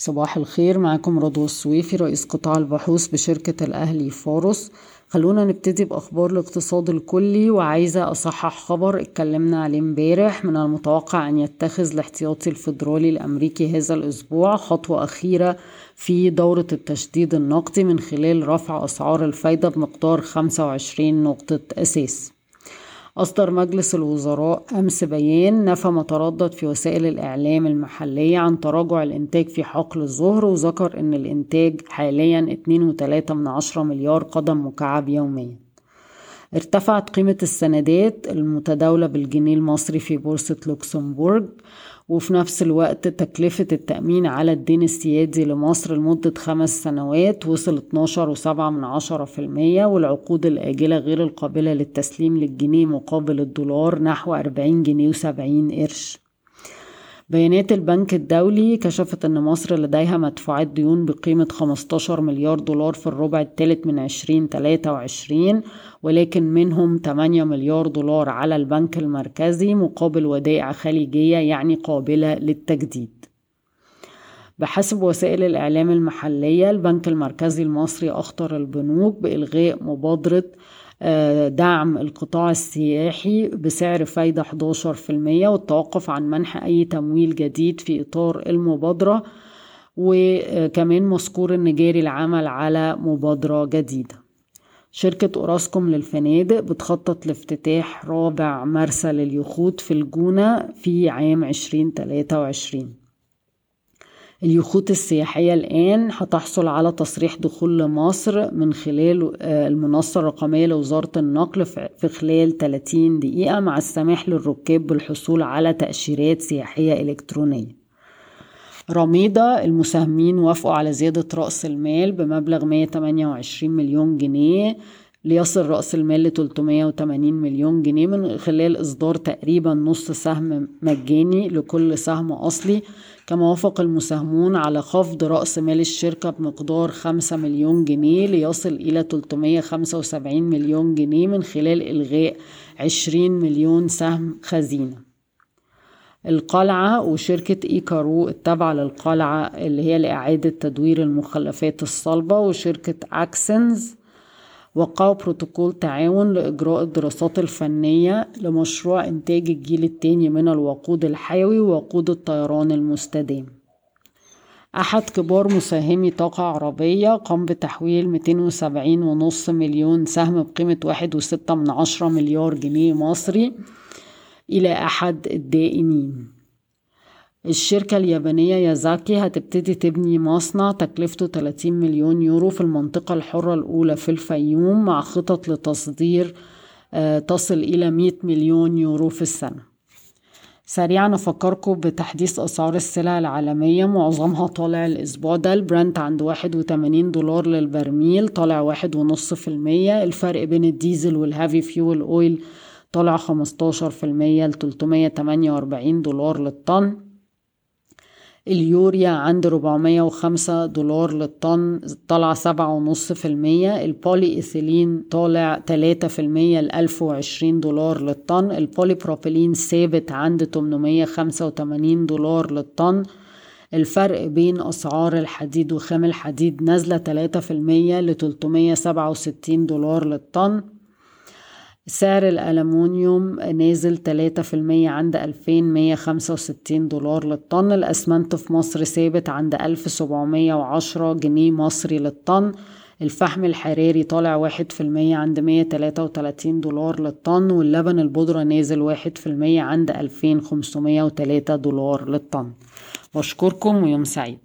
صباح الخير معاكم رضوى السويفي رئيس قطاع البحوث بشركة الأهلي فاروس. خلونا نبتدي بأخبار الاقتصاد الكلي وعايزة أصحح خبر اتكلمنا عليه امبارح من المتوقع أن يتخذ الاحتياطي الفيدرالي الأمريكي هذا الأسبوع خطوة أخيرة في دورة التشديد النقدي من خلال رفع أسعار الفايدة بمقدار 25 نقطة أساس. أصدر مجلس الوزراء أمس بيان نفى ما تردد في وسائل الإعلام المحلية عن تراجع الإنتاج في حقل ظهر وذكر أن الإنتاج حاليا 2.3 مليار قدم مكعب يوميا. ارتفعت قيمة السندات المتداولة بالجنيه المصري في بورصة لوكسمبورغ وفي نفس الوقت تكلفة التأمين على الدين السيادي لمصر لمدة خمس سنوات وصل 12 وسبعة من عشرة في المية والعقود الآجلة غير القابلة للتسليم للجنيه مقابل الدولار نحو 40 جنيه وسبعين قرش. بيانات البنك الدولي كشفت أن مصر لديها مدفوعات ديون بقيمة 15 مليار دولار في الربع الثالث من 2023 ولكن منهم 8 مليار دولار على البنك المركزي مقابل ودائع خليجية يعني قابلة للتجديد. بحسب وسائل الإعلام المحلية البنك المركزي المصري أخطر البنوك بإلغاء مبادرة دعم القطاع السياحي بسعر فايدة 11% والتوقف عن منح أي تمويل جديد في إطار المبادرة وكمان مذكور أن جاري العمل على مبادرة جديدة. شركة أوراسكوم للفنادق بتخطط لافتتاح رابع مرسى لليخوت في الجونة في عام 2023 اليخوت السياحية الآن هتحصل على تصريح دخول لمصر من خلال المنصة الرقمية لوزارة النقل في خلال 30 دقيقة مع السماح للركاب بالحصول على تأشيرات سياحية إلكترونية. رميضة المساهمين وافقوا على زيادة رأس المال بمبلغ 128 مليون جنيه ليصل رأس المال ل 380 مليون جنيه من خلال إصدار تقريبا نص سهم مجاني لكل سهم أصلي. كما وافق المساهمون على خفض رأس مال الشركة بمقدار 5 مليون جنيه ليصل إلى 375 مليون جنيه من خلال إلغاء 20 مليون سهم خزينة. القلعة وشركة إيكارو التابعة للقلعة اللي هي لإعادة تدوير المخلفات الصلبة وشركة أكسنز وقعوا بروتوكول تعاون لإجراء الدراسات الفنية لمشروع إنتاج الجيل الثاني من الوقود الحيوي ووقود الطيران المستدام. أحد كبار مساهمي طاقة عربية قام بتحويل 270.5 مليون سهم بقيمة واحد وستة من عشرة مليار جنيه مصري إلى أحد الدائنين. الشركة اليابانية يازاكي هتبتدي تبني مصنع تكلفته 30 مليون يورو في المنطقة الحرة الأولى في الفيوم مع خطط لتصدير تصل إلى 100 مليون يورو في السنة. سريعا أفكركم بتحديث أسعار السلع العالمية. معظمها طالع الأسبوع ده. البرنت عند واحد وتمانين دولار للبرميل طالع واحد ونص في المية. الفرق بين الديزل وال heavy fuel oil طالع خمستاشر في المية لتلتمية تمانية وأربعين دولار للطن. اليوريا عند 405 دولار للطن في المية. البولي إيثيلين طالع تلاتة في المية لألف وعشرين دولار للطن. البولي بروبيلين ثابت عند 885 دولار للطن. الفرق بين أسعار الحديد وخام الحديد نازلة تلاتة في المية لتلتمية سبعة وستين دولار للطن. سعر الألمونيوم نازل تلاتة في المية عند ألفين مية خمسة وستين دولار للطن. الأسمنت في مصر ثابت عند ألف سبعمية وعشرة جنيه مصري للطن. الفحم الحراري طالع واحد في المية عند مية تلاتة وتلاتين دولار للطن واللبن البودرة نازل واحد في المية عند ألفين خمسمية وتلاتة دولار للطن. بشكركم ويوم سعيد.